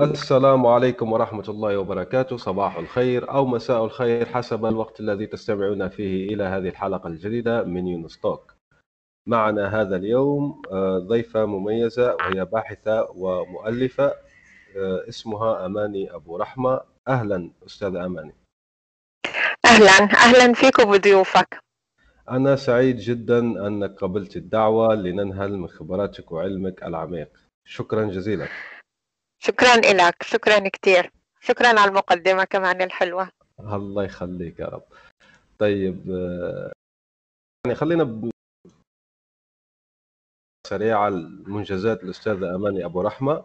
السلام عليكم ورحمة الله وبركاته. صباح الخير أو مساء الخير حسب الوقت الذي تستمعون فيه إلى هذه الحلقة الجديدة من يونستوك معنا هذا اليوم آه، ضيفة مميزة وهي باحثة ومؤلفة آه، اسمها أماني أبو رحمة. أهلا أستاذة أماني. أهلا. أهلا فيك وبضيوفك أنا سعيد جدا أنك قبلت الدعوة لننهل من خبراتك وعلمك العميق. شكرا جزيلا. شكرا لك شكرا كثير شكرا على المقدمة كمان الحلوة. الله يخليك يا رب. طيب آه، يعني خلينا ب... سريعة المنجزات الأستاذة أماني أبو رحمة.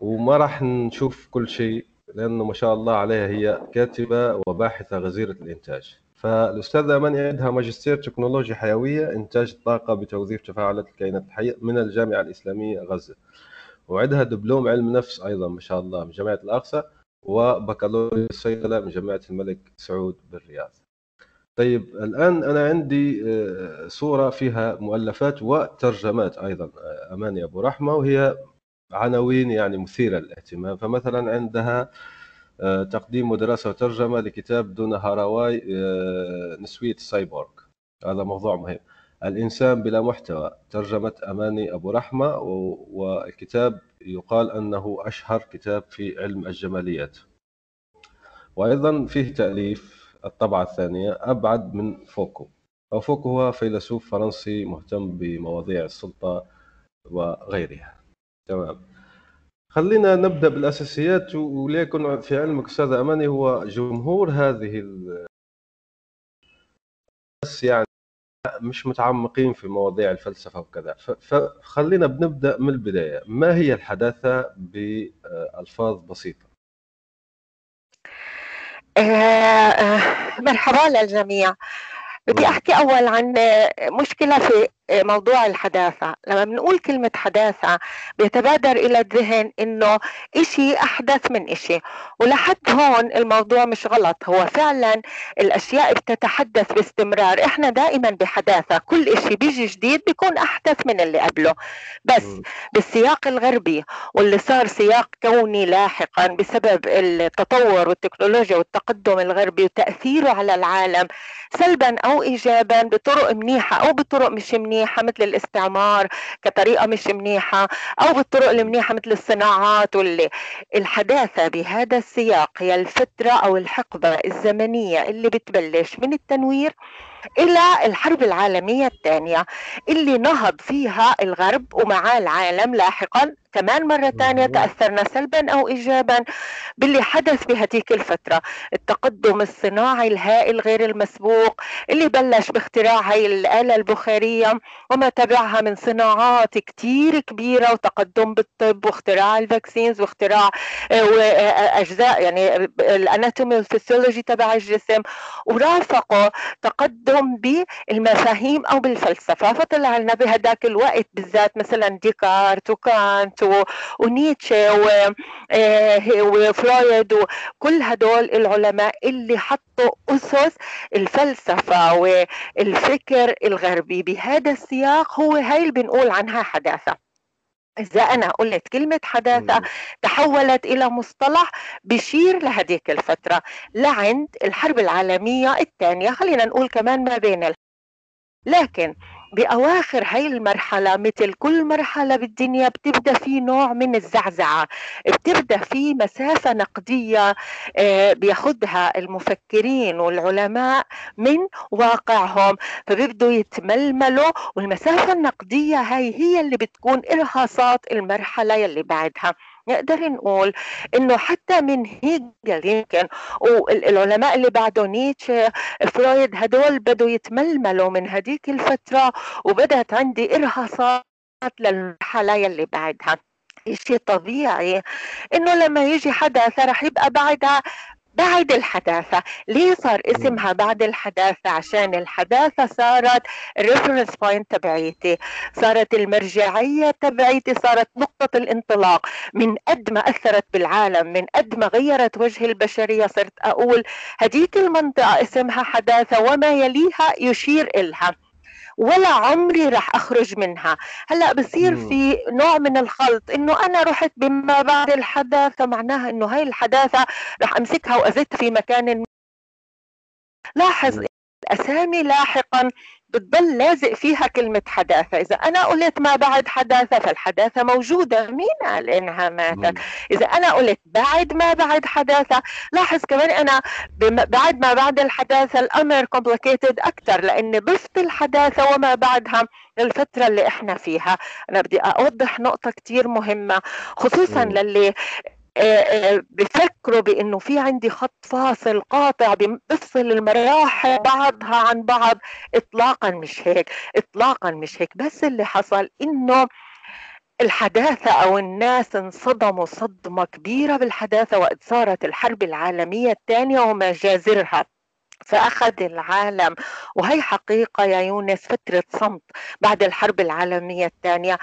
وما راح نشوف كل شيء لأنه ما شاء الله عليها هي كاتبة وباحثة غزيرة الإنتاج. فالأستاذة أماني عندها ماجستير تكنولوجيا حيوية إنتاج الطاقة بتوظيف تفاعلات الكائنات الحية من الجامعة الإسلامية غزة. وعندها دبلوم علم نفس أيضا ما شاء الله من جامعة الأقصى وبكالوريوس صيدلة من جامعة الملك سعود بالرياض. طيب الآن أنا عندي آه، صورة فيها مؤلفات وترجمات أيضا آه، اماني أبو رحمة وهي عناوين يعني مثيرة للاهتمام. فمثلا عندها آه، تقديم ودراسة وترجمة لكتاب دون هاراواي نسوية السايبورغ هذا موضوع مهم. الإنسان بلا محتوى. ترجمة أماني أبو رحمة والكتاب يقال أنه أشهر كتاب في علم الجماليات. وأيضا فيه تأليف الطبعة الثانية أبعد من فوكو. أو فوكو هو فيلسوف فرنسي مهتم بمواضيع السلطة وغيرها. تمام. خلينا نبدأ بالأساسيات وليكن في علمك أستاذ أماني هو جمهور هذه بس يعني مش متعمقين في مواضيع الفلسفة وكذا. فخلينا بنبدأ من البداية. ما هي الحداثة بألفاظ بسيطة؟ آه، آه، مرحبا للجميع. بدي أحكي أول عن مشكلة في موضوع الحداثة. لما بنقول كلمة حداثة بيتبادر إلى الذهن إنه إشي أحدث من إشي. ولحد هون الموضوع مش غلط. هو فعلا الأشياء بتتحدث باستمرار. إحنا دائما بحداثة. كل إشي بيجي جديد بيكون أحدث من اللي قبله. بس بالسياق الغربي واللي صار سياق كوني لاحقا بسبب التطور والتكنولوجيا والتقدم الغربي وتأثيره على العالم سلبا أو إيجابا بطرق منيحة أو بطرق مش منيحة. منيحة مثل الاستعمار كطريقة مش منيحة أو بالطرق المنيحة مثل الصناعات واللي الحداثة بهذا السياق هي الفترة أو الحقبة الزمنية اللي بتبلش من التنوير إلى الحرب العالمية الثانية اللي نهض فيها الغرب ومعاه العالم لاحقا. كمان مرة ثانية تأثرنا سلبا أو إيجابا باللي حدث بهذيك الفترة. التقدم الصناعي الهائل غير المسبوق اللي بلش باختراع هاي الآلة البخارية وما تبعها من صناعات كتير كبيرة وتقدم بالطب واختراع الفاكسينز واختراع آه، آه، أجزاء يعني ال anatomy وال physiology تبع الجسم. ورافقوا تقدم بالمفاهيم أو بالفلسفة. فطلع لنا بهداك الوقت بالذات مثلا ديكارت وكانت ونيتشه آه، وفرويد وكل هدول العلماء اللي حطوا أسس الفلسفة والفكر الغربي. بهذا السياق هو هاي اللي بنقول عنها حداثة. إذا أنا قلت كلمة حداثة تحولت إلى مصطلح بشير لهذيك الفترة لعند الحرب العالمية الثانية. خلينا نقول كمان ما بين لكن بأواخر هاي المرحلة مثل كل مرحلة بالدنيا بتبدأ في نوع من الزعزعة بتبدأ في مسافة نقدية آه، بياخدها المفكرين والعلماء من واقعهم فبيبدوا يتململوا والمسافة النقدية هاي هي اللي بتكون إرهاصات المرحلة يلي بعدها. نقدر نقول إنه حتى من هيجل يمكن والعلماء اللي بعده نيتشه فرويد هدول بدوا يتململوا من هديك الفترة وبدت عندي إرهاصات للمرحله يلي بعدها. شيء طبيعي إنه لما يجي حدث رح يبقى بعدها بعد الحداثة. ليه صار اسمها بعد الحداثة؟ عشان الحداثة صارت ال reference point تبعيتي. صارت المرجعية تبعيتي صارت نقطة الانطلاق. من قد ما أثرت بالعالم من قد ما غيرت وجه البشرية صرت أقول هديك المنطقة اسمها حداثة وما يليها يشير إلها. ولا عمري رح أخرج منها. هلأ بصير في نوع من الخلط إنه أنا رحت بما بعد الحداثة معناها إنه هاي الحداثة رح أمسكها وأزت في مكان لاحظ الاسامي لاحقا بتضل لازق فيها كلمة حداثة. إذا أنا قلت ما بعد حداثة فالحداثة موجودة. مين قال إنها ماتت؟ إذا أنا قلت بعد ما بعد حداثة لاحظ كمان أنا بعد ما بعد الحداثة الأمر complicated أكثر لأن ضفت الحداثة وما بعدها للفترة اللي إحنا فيها. أنا بدي أوضح نقطة كتير مهمة خصوصا للي بفكروا بإنه في عندي خط فاصل قاطع بفصل المراحل بعضها عن بعض. اطلاقا مش هيك اطلاقا مش هيك. بس اللي حصل إنه الحداثة أو الناس انصدموا صدمة كبيرة بالحداثة وقت صارت الحرب العالمية الثانية ومجازرها فأخذ العالم. وهي حقيقة يا يونس فترة صمت بعد الحرب العالمية الثانية.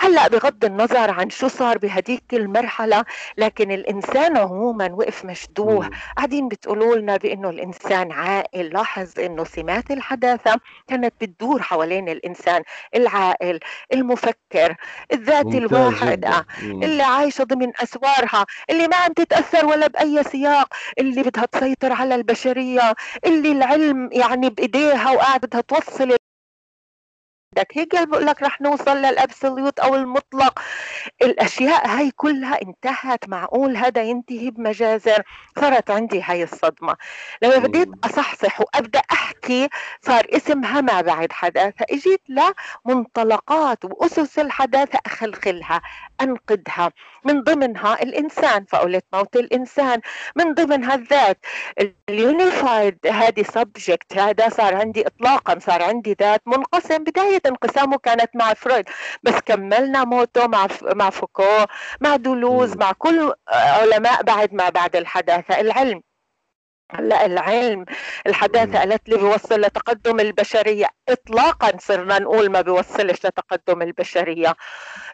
هلأ بغض النظر عن شو صار بهديك المرحلة لكن الإنسان عموما وقف مشدوه. قاعدين بتقولوا لنا بأنه الإنسان عاقل لاحظ أنه سمات الحداثة كانت بتدور حوالين الإنسان العاقل المفكر الذاتي الواحدة اللي عايشة ضمن أسوارها اللي ما عم تتأثر ولا بأي سياق اللي بدها تسيطر على البشرية اللي العلم يعني بإيديها وقاعدة بدها توصل بدك هيك بقول لك رح نوصل للأبسوليوت أو المطلق. الأشياء هاي كلها انتهت معقول هذا ينتهي بمجازر؟ صارت عندي هاي الصدمة. لما بديت أصحصح وأبدأ أحكي صار اسمها ما بعد حداثة. إجيت لمنطلقات وأسس الحداثة أخلخلها. انقدها من ضمنها الإنسان فقلت موت الإنسان. من ضمنها الذات. ال unified هذه subject هذا صار عندي اطلاقا صار عندي ذات منقسم. بداية انقسامه كانت مع فرويد. بس كملنا موته مع مع فوكو مع دولوز مع كل علماء بعد ما بعد الحداثة. العلم هلا العلم الحداثة قالت لي بيوصل لتقدم البشرية. إطلاقا صرنا نقول ما بيوصلش لتقدم البشرية.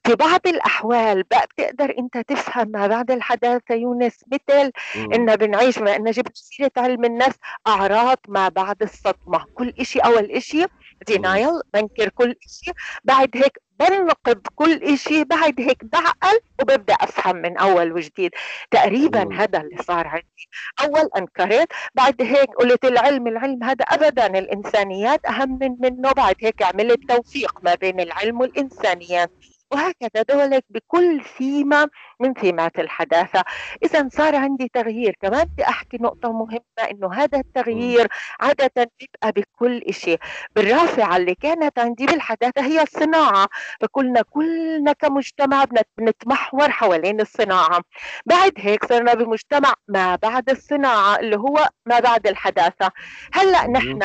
في بعض الأحوال بقى بتقدر أنت تفهم ما بعد الحداثة يونس مثل إن بنعيش ما إن جبت سيرة علم النفس أعراض ما بعد الصدمة. كل إشي أول إشي دينايل بنكر كل شيء بعد هيك بنقد كل شيء بعد هيك بعقل وببدأ أفهم من أول وجديد. تقريبا هذا اللي صار عندي. أول انكرت بعد هيك قلت العلم العلم هذا ابدا الإنسانيات أهم من منه. بعد هيك عملت توفيق ما بين العلم والإنسانيات. وهكذا دولك بكل سيمة من سمات الحداثة. إذا صار عندي تغيير كمان بدي أحكي نقطة مهمة إنه هذا التغيير عادة بيبقى بكل شيء بالرافعة اللي كانت عندي بالحداثة هي الصناعة. فكلنا كلنا كمجتمع بنتمحور حوالين الصناعة. بعد هيك صرنا بمجتمع ما بعد الصناعة اللي هو ما بعد الحداثة. هلأ نحن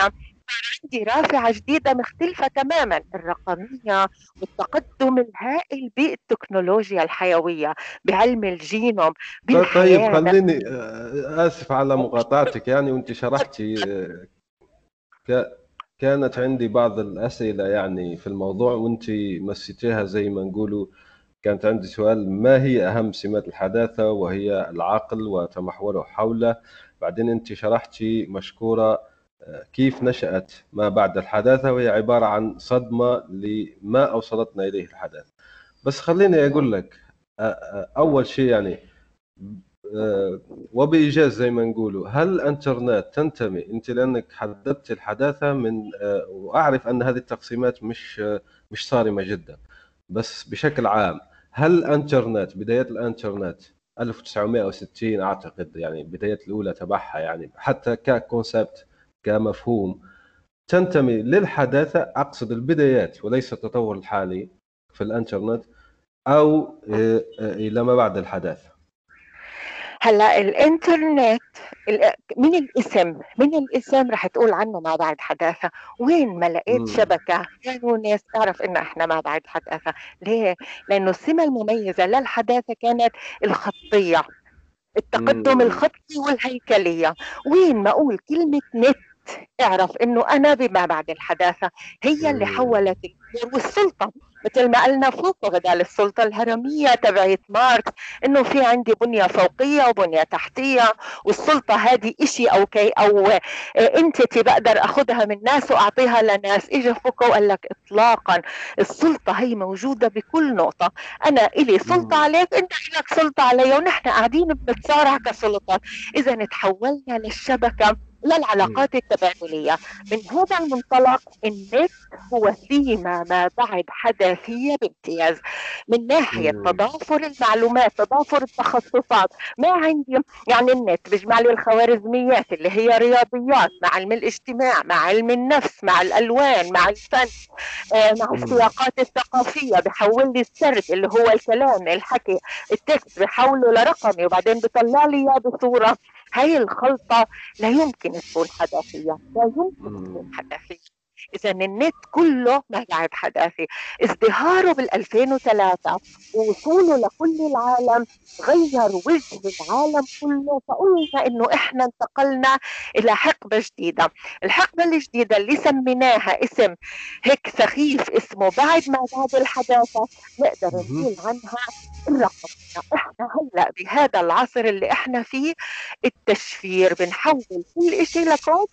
عندي رافعة جديدة مختلفة تماما الرقمية والتقدم الهائل بالتكنولوجيا الحيوية بعلم الجينوم طيب خليني آه، آسف على مقاطعتك يعني وأنت شرحتي آه، كانت عندي بعض الأسئلة يعني في الموضوع وأنت مسيتيها زي ما نقولوا كانت عندي سؤال ما هي أهم سمات الحداثة وهي العقل وتمحوره حوله؟ بعدين أنت شرحتي مشكورة كيف نشأت ما بعد الحداثة؟ وهي عبارة عن صدمة لما أوصلتنا إليه الحداثة. بس خليني أقول لك أول شيء يعني وبإيجاز زي ما نقولوا هل الإنترنت تنتمي؟ أنت لأنك حددت الحداثة من وأعرف أن هذه التقسيمات مش مش صارمة جدا. بس بشكل عام هل الإنترنت بدايات الإنترنت 1960 أعتقد يعني بدايات الأولى تبعها يعني حتى ككونسبت كمفهوم. تنتمي للحداثة أقصد البدايات وليس التطور الحالي في الإنترنت أو آه، آه، إلى ما بعد الحداثة. هلا الإنترنت من الإسم؟ من الإسم رح تقول عنه ما بعد حداثة. وين ما لقيت شبكة؟ كانوا ناس تعرف إنه إحنا ما بعد حداثة. ليه؟ لأنه السمة المميزة للحداثة كانت الخطية. التقدم الخطي والهيكلية. وين ما أقول كلمة نت اعرف إنه أنا بما بعد الحداثة هي اللي حولت الأمور والسلطة. مثل ما قلنا فوق بدل السلطة الهرمية تبعت ماركس إنه في عندي بنية فوقية وبنية تحتية والسلطة هذه إشي okay أو entity بقدر أخذها من ناس وأعطيها لناس. اجى فوكو وقال لك اطلاقا السلطة هي موجودة بكل نقطة. أنا إلي سلطة عليك إنت لك سلطة علي ونحن قاعدين بنتصارع كسلطات. إذا تحولنا للشبكة. للعلاقات التبادلية. من هذا المنطلق النت هو سيما ما بعد حداثية بامتياز. من ناحية تضافر المعلومات تضافر التخصصات. ما عندي؟ يعني النت بيجمع لي الخوارزميات اللي هي رياضيات مع علم الاجتماع مع علم النفس مع الألوان مع الفن. آه، مع السياقات الثقافية. بحول لي السرد اللي هو الكلام الحكي التكست بحوله لرقمي وبعدين بيطلع لي إياه بصورة. هاي الخلطة لا يمكن تكون حداثية لا يمكن تكون حداثية إذا النت كله بعد حداثي. ازدهاره بال 2003 ووصوله لكل العالم غير وجه العالم كله فقلنا إنه إحنا انتقلنا إلى حقبة جديدة. الحقبة الجديدة اللي سميناها اسم هيك سخيف اسمه بعد ما بعد الحداثة نقدر نقول عنها الرقم إحنا هلا بهذا العصر اللي إحنا فيه التشفير. بنحول كل شيء لكود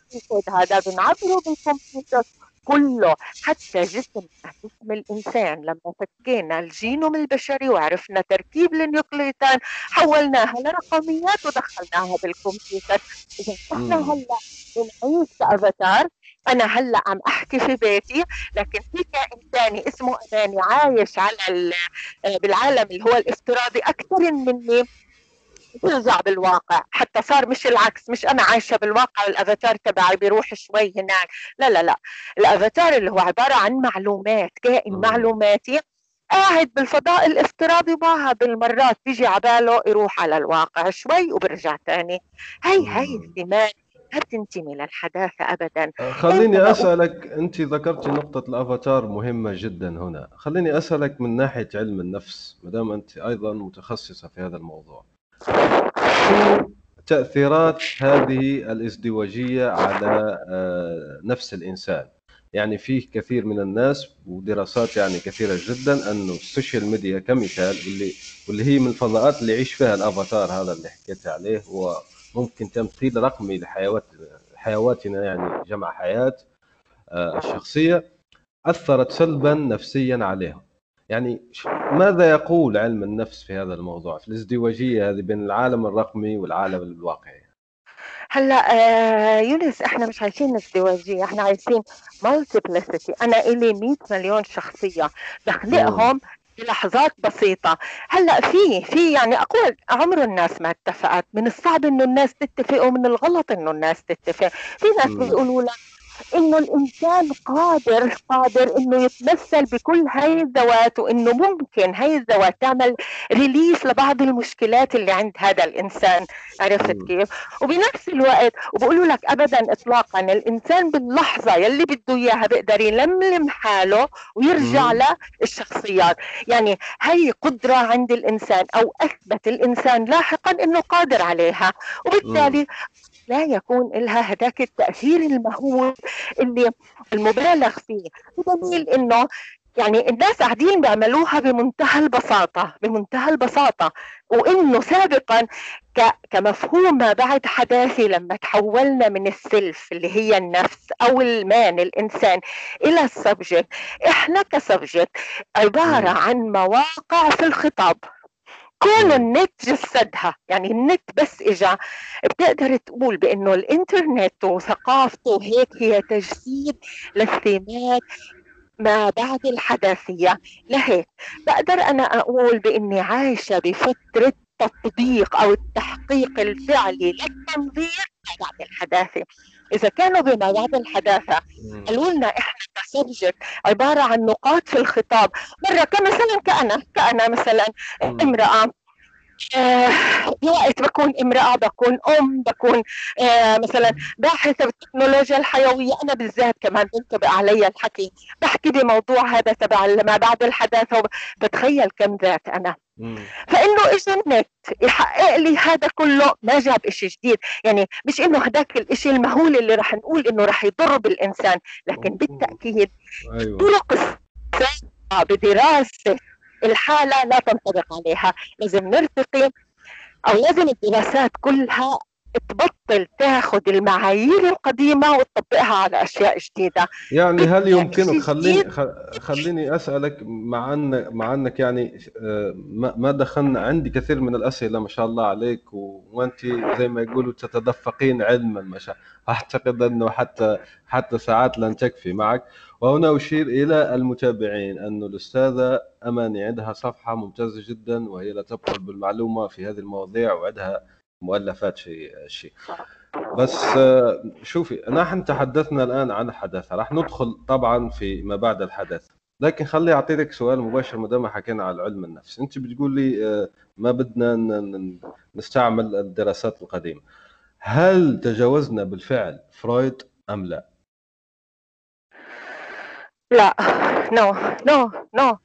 هذا بنعبره بالكمبيوتر كله. حتى جسم جسم الإنسان. لما فكينا الجينوم البشري وعرفنا تركيب ال nucleotide حولناها لرقميات ودخلناها بالكمبيوتر. إذا إحنا هلأ بنعيش كأفاتار أنا هلأ عم أحكي في بيتي لكن في كائن ثاني اسمه اماني عايش على بالعالم اللي هو الافتراضي أكثر مني. بيرجع بالواقع حتى صار مش العكس مش أنا عايشة بالواقع والأفاتار تبعي بيروح شوي هناك. لا لا لا الأفاتار اللي هو عبارة عن معلومات كائن معلوماتي قاعد بالفضاء الافتراضي بعض المرات بيجي عباله يروح على الواقع شوي وبرجع تاني. هي هي الثمان ما بتنتمي للحداثة أبدا؟ آه، خليني أسألك أنت ذكرتي نقطة الأفاتار مهمة جدا هنا. خليني أسألك من ناحية علم النفس مدام أنت أيضا متخصصة في هذا الموضوع. تأثيرات هذه الإزدواجية على آه، نفس الإنسان؟ يعني فيه كثير من الناس ودراسات يعني كثيرة جدا أنه السوشيال ميديا كمثال واللي واللي هي من الفضاءات اللي يعيش فيها الأفاتار هذا اللي حكيت عليه هو ممكن تمثيل رقمي لحيوات حيواتنا يعني جمع حياة آه، الشخصية أثرت سلبا نفسيا عليهم. يعني ماذا يقول علم النفس في هذا الموضوع في الازدواجية هذه بين العالم الرقمي والعالم الواقعي؟ هلا آه يونس إحنا مش عايشين ازدواجية إحنا عايشين multiplicity أنا إلي 100 مليون شخصية بخلقهم بلحظات بسيطة. هلأ في في يعني أقول عمر الناس ما اتفقت من الصعب إنه الناس تتفق ومن الغلط إنه الناس تتفق. في ناس بيقولوا لك إنه الإنسان قادر قادر إنه يتمثل بكل هاي الذوات وإنه ممكن هاي الذوات تعمل ريليف لبعض المشكلات اللي عند هذا الإنسان. عرفت كيف؟ وبنفس الوقت وبقولوا لك ابدا اطلاقا الإنسان باللحظة يلي بده إياها بيقدر يلملم حاله ويرجع للشخصيات. يعني هي قدرة عند الإنسان أو أثبت الإنسان لاحقا إنه قادر عليها. وبالتالي لا يكون لها هذاك التأثير المهول اللي المبالغ فيه. بدليل إنه يعني الناس قاعدين بيعملوها بمنتهى البساطة بمنتهى البساطة. وإنه سابقا كمفهوم ما بعد حداثي لما تحولنا من ال self اللي هي النفس أو ال man الإنسان إلى ال subject. إحنا ك subject عبارة عن مواقع في الخطاب. كون النت جسدها. يعني النت بس إجا. بتقدر تقول بأنه الإنترنت وثقافته هيك هي تجسيد للسمات ما بعد الحداثية. لهيك بقدر أنا أقول بإني عايشة بفترة تطبيق أو التحقيق الفعلي للتنظير ما بعد الحداثة. إذا كانوا بما بعد الحداثة قالوا لنا إحنا كسبجكت عبارة عن نقاط في الخطاب. مرة كمثلا كأنا كأنا مثلا امرأة آه بوقت بكون امرأة بكون أم بكون آه مثلا باحثة بالتكنولوجيا الحيوية. أنا بالذات كمان بنطبق علي الحكي. بحكي بموضوع هذا تبع ما بعد الحداثة بتخيل كم ذات أنا. فإنه اجى النت يحقق لي هذا كله ما جاب شيء جديد. يعني مش إنه هذاك الشيء المهول اللي رح نقول إنه رح يضر بالإنسان لكن بالتأكيد أيوة. طرق بدراسة الحالة لا تنطبق عليها. لازم نرتقي. أو لازم الدراسات كلها تبطل تاخذ المعايير القديمة وتطبقها على أشياء جديدة. يعني هل يعني يمكنك خليني خليني أسألك مع ان مع أنك يعني آه، ما دخلنا عندي كثير من الأسئلة ما شاء الله عليك وأنت زي ما يقولوا تتدفقين علما ما شاء أعتقد أنه حتى حتى ساعات لن تكفي معك. وهنا أشير إلى المتابعين انه الأستاذة أماني عندها صفحة ممتازة جدا وهي لا تبخل بالمعلومة في هذه المواضيع وعندها مؤلفات شيء شيء. بس شوفي نحن تحدثنا الآن عن الحداثة. راح ندخل طبعا في ما بعد الحداثة. لكن خلي أعطيك سؤال مباشر ما دام حكينا على علم النفس. أنت بتقول لي آه، ما بدنا نستعمل الدراسات القديمة. هل تجاوزنا بالفعل فرويد أم لا؟ لا. no no no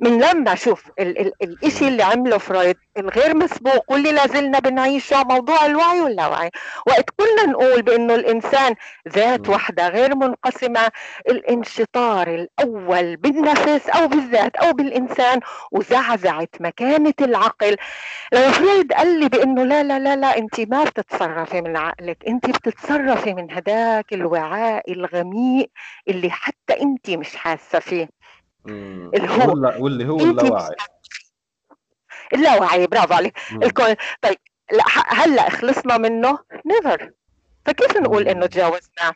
من لما شوف ال ال الإشي اللي عمله فرويد الغير مسبوق واللي لازلنا بنعيشه موضوع الوعي واللاوعي وقت كنا نقول بإنه الإنسان ذات وحدة غير منقسمة الانشطار الأول بالنفس أو بالذات أو بالإنسان وزعزعت مكانة العقل. لما فرويد قال لي بإنه لا لا لا لا انت ما بتتصرفي من عقلك انت بتتصرفي من هداك الوعاء الغميق اللي حتى انت مش حاسة فيه. اللي هو واللي هو اللاوعي اللاوعي برافو عليك. الكون طيب لا هلا خلصنا منه. نيفر فكيف نقول إنه تجاوزنا؟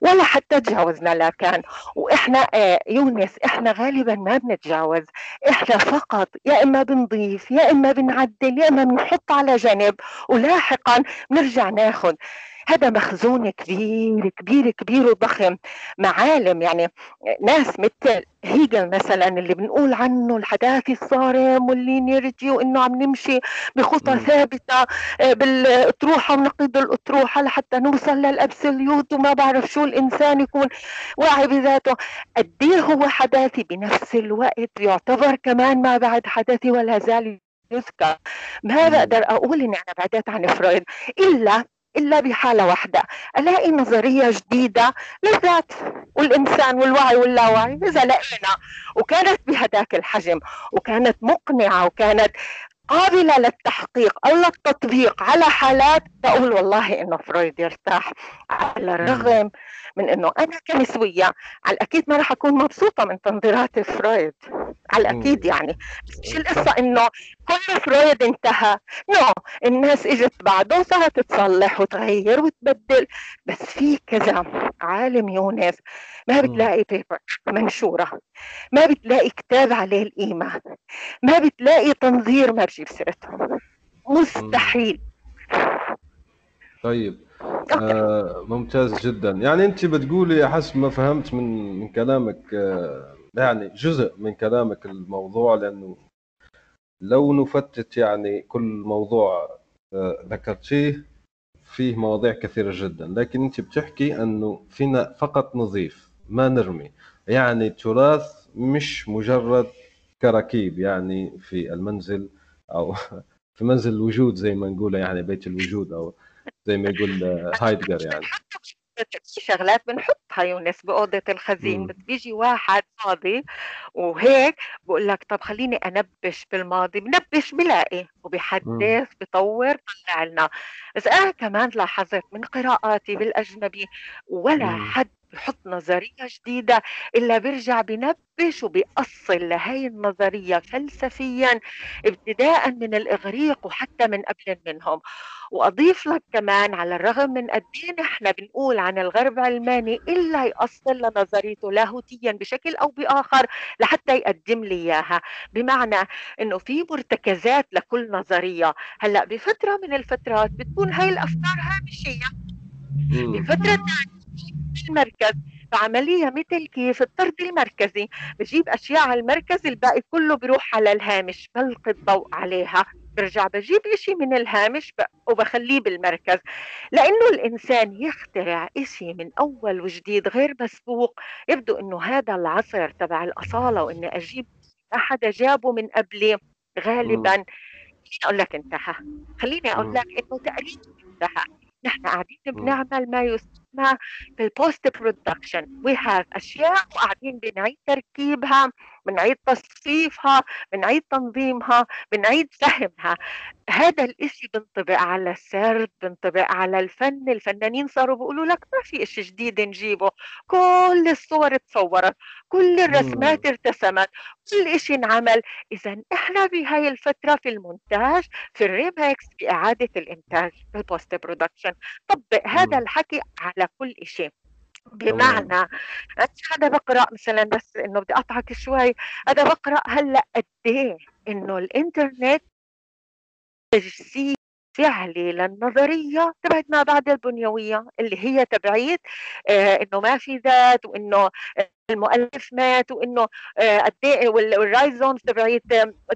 ولا حتى تجاوزنا لا كان. وإحنا آه يونس إحنا غالبا ما بنتجاوز. إحنا فقط يا إما بنضيف يا إما بنعدل يا إما بنحط على جنب. ولاحقا بنرجع ناخذ. هذا مخزون كبير كبير كبير وضخم. معالم يعني ناس مثل هيجل مثلا اللي بنقول عنه الحداثي الصارم وال linear وإنه عم نمشي بخطى. ثابتة آه، بالأطروحة ونقيض الأطروحة لحتى نوصل لل absolute وما بعرف شو الإنسان يكون واعي بذاته. قد إيه هو حداثي بنفس الوقت؟ يعتبر كمان ما بعد حداثي ولا زال يذكر. ما بقدر أقول إني أنا بعدت عن فرويد؟ إلا إلا بحالة واحدة ألاقي نظرية جديدة للذات والإنسان والوعي واللاوعي إذا لقينا وكانت بهداك الحجم وكانت مقنعة وكانت قابلة للتحقيق أو للتطبيق على حالات بقول والله إنه فرويد يرتاح على الرغم من إنه أنا كنسوية على الأكيد ما راح أكون مبسوطة من تنظيرات فرويد. على الاكيد يعني. مش القصة إنه كل فرويد انتهى. no no. الناس إجت بعده وصارت تصلح وتغير وتبدل. بس في كذا عالم يونس ما بتلاقي paper منشورة. ما بتلاقي كتاب عليه القيمه ما بتلاقي تنظير ما بجيب سيرتهم. مستحيل. طيب. آه ممتاز جدا. يعني أنت بتقولي حسب ما فهمت من من كلامك آه يعني جزء من كلامك الموضوع لأنه لو نفتت يعني كل موضوع آه ذكرتيه فيه مواضيع كثيرة جدا. لكن أنت بتحكي أنه فينا فقط نضيف ما نرمي. يعني التراث مش مجرد كراكيب يعني في المنزل أو في منزل الوجود زي ما نقول يعني بيت الوجود أو زي ما يقول هايدجر يعني. في شغلات بنحطها يونس بأوضة الخزين بس بيجي واحد فاضي وهيك بقول لك طب خليني أنبش بالماضي بنبش بلاقي وبحدث بطور طلع لنا. بس أنا كمان لاحظت من قراءاتي بالأجنبي ولا. حد بحط نظرية جديدة إلا بيرجع بنبش وبيأصل لهي النظرية فلسفيا ابتداء من الإغريق وحتى من قبل منهم. وأضيف لك كمان على الرغم من قد إيه نحن بنقول عن الغرب علماني إلا يأصل لنظريته لاهوتيا بشكل أو بآخر لحتى يقدم لي إياها. بمعنى إنه في مرتكزات لكل نظرية. هلأ بفترة من الفترات بتكون هاي الأفكار هامشية. بفترة ثانية المركز. فعملية مثل كيف الطرد المركزي. بجيب أشياء على المركز الباقي كله بيروح على الهامش. بلقي الضوء عليها. برجع بجيب إشي من الهامش وبخليه بالمركز. لأنه الإنسان يخترع إشي من أول وجديد غير مسبوق. يبدو أنه هذا العصر تبع الأصالة وإني أجيب أحد جابه من قبلي. غالبا أقول لك انتهى. خليني أقول لك إنه تقريبا انتهى. نحن قاعدين بنعمل ما يسمى في ال post production we have أشياء وقاعدين بنعيد تركيبها بنعيد تصفيفها بنعيد تنظيمها بنعيد فهمها هذا الإشي بنطبق على السرد بنطبق على الفن. الفنانين صاروا بيقولوا لك ما في إشي جديد نجيبه. كل الصور تصورت كل الرسمات ارتسمت كل إشي انعمل. إذا إحنا بهاي الفترة في المونتاج في الريمكس في إعادة الإنتاج في ال post production طبق هذا الحكي على كل شيء بمعنى هذا بقرأ مثلا بس إنه بدي اقطعك شوي. هذا بقرأ هلأ قد إيه؟ إنه الإنترنت تجسيد فعلي للنظرية تبعت ما بعد البنيوية اللي هي تبعيت آه إنه ما في ذات وإنه المؤلف مات وإنه آه قد إيه وال rhizomes تبعيت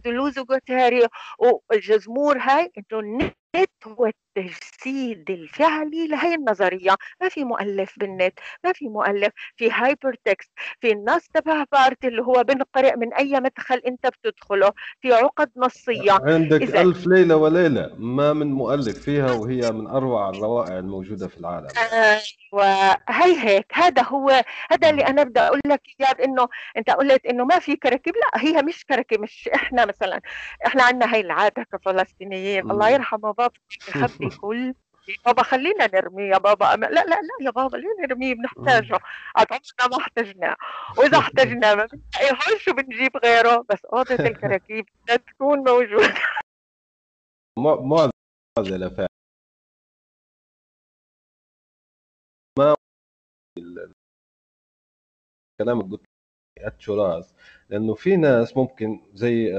دولوز وجوتاري والجذمور هاي إنه النت هو التجسيد الفعلي لهي النظرية. ما في مؤلف بالنت ما في مؤلف في hypertext في النص تبع بارت اللي هو بنقرأ من أي مدخل أنت بتدخله في عقد نصية. عندك إذا ألف ليلة وليلة ما من مؤلف فيها وهي من أروع الروائع الموجودة في العالم. وهي هيك. هذا هو هذا اللي أنا بدي أقول لك إياه إنه أنت قلت إنه ما في كركب. لا هي مش كركب مش إحنا مثلا إحنا عندنا هاي العادة كفلسطينيين. الله يرحمه بابا كل بابا خلينا نرميه يا بابا. لا لا لا يا بابا ليه نرميه؟ بنحتاجه. عمرنا ما احتجناه وإذا احتجناه ما بنلاقيهوش وبنجيب غيره؟ بس أوضة الكراكيب لا تكون موجودة. معضله فعلا ما كلامك قلت التراث لأنه في ناس ممكن زي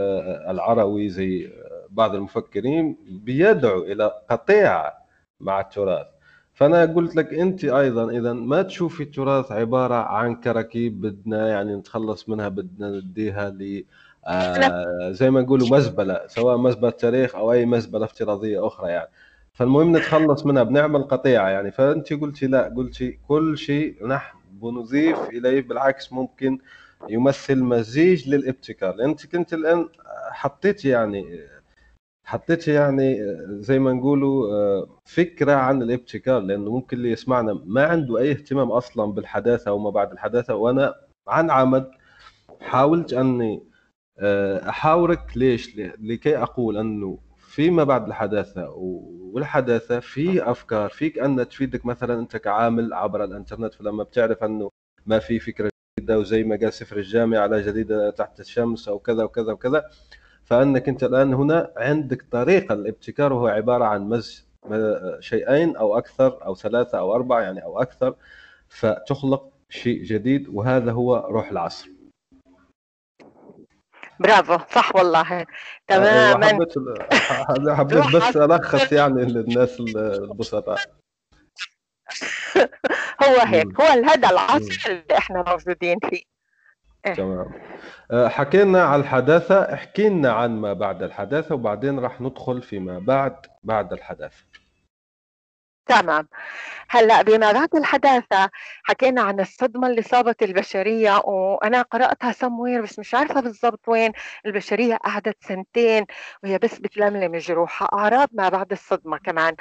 العروي زي بعض المفكرين بيدعوا إلى قطيعه مع التراث. فأنا قلت لك أنت أيضا إذا ما تشوفي التراث عبارة عن كراكيب بدنا يعني نتخلص منها بدنا نديها ل آه زي ما نقولوا مزبلة سواء مزبلة تاريخ أو أي مزبلة افتراضية أخرى يعني. فالمهم نتخلص منها بنعمل قطيعة يعني. فأنت قلتي لا قلتي كل شيء نحن بنضيف إليه بالعكس ممكن يمثل مزيج للابتكار. أنت كنت الآن حطيت يعني حطيت يعني زي ما نقولوا فكرة عن الابتكار لأنه ممكن اللي يسمعنا ما عنده أي اهتمام أصلا بالحداثة وما بعد الحداثة. وأنا عن عمد حاولت أني أحاورك ليش؟ لكي أقول أنه فيما بعد الحداثة والحداثة في أفكار فيك أن تفيدك مثلا أنت كعامل عبر الإنترنت. فلما بتعرف أنه ما في فكرة جديدة وزي ما قال سفر الجامعة على جديدة تحت الشمس أو كذا وكذا وكذا فأنك أنت الآن هنا عندك طريقة الابتكار وهو عبارة عن مزج شيئين أو أكثر أو ثلاثة أو أربعة يعني أو أكثر فتخلق شيء جديد وهذا هو روح العصر. برافو صح والله. تماما. حبيت حبيت بس ألخص يعني للناس البسطاء. هو هيك هو هذا العصر اللي إحنا موجودين فيه. تمام. حكينا على الحداثة احكي لنا عن ما بعد الحداثة وبعدين راح ندخل فيما بعد بعد الحداثة. تمام. هلأ بما بعد الحداثة حكينا عن الصدمة اللي صابت البشرية وأنا قرأتها سموير بس مش عارفة بالضبط وين. البشرية قعدت سنتين وهي بس بتلملم جروحها. أعراض ما بعد الصدمة كمان.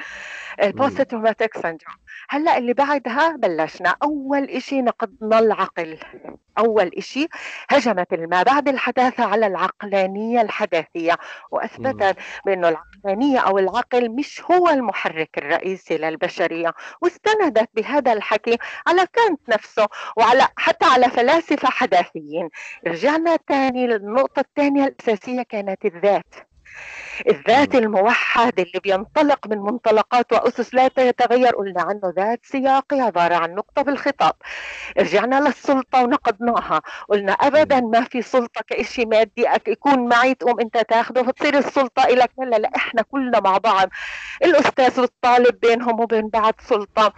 ال post traumatic syndrome هلأ اللي بعدها بلشنا. أول إشي نقضنا العقل أول إشي هجمت ما بعد الحداثة على العقلانية الحداثية وأثبتت بأنه العقلانية أو العقل مش هو المحرك الرئيسي للبشرية واستندت بهذا الحكي على كانت نفسه وعلى حتى على فلاسفة حداثيين. رجعنا تاني للنقطة الثانية الأساسية كانت الذات. الذات الموحد اللي بينطلق من منطلقات وأسس لا تتغير. قلنا عنه ذات سياقي عبارة عن نقطة بالخطاب رجعنا للسلطة ونقضناها قلنا أبدا ما في سلطة كإشي مادي. يكون معي تقوم أنت تاخده فتصير السلطة إلك. لا لا إحنا كلنا مع بعض. الأستاذ والطالب بينهم وبين بعض سلطة.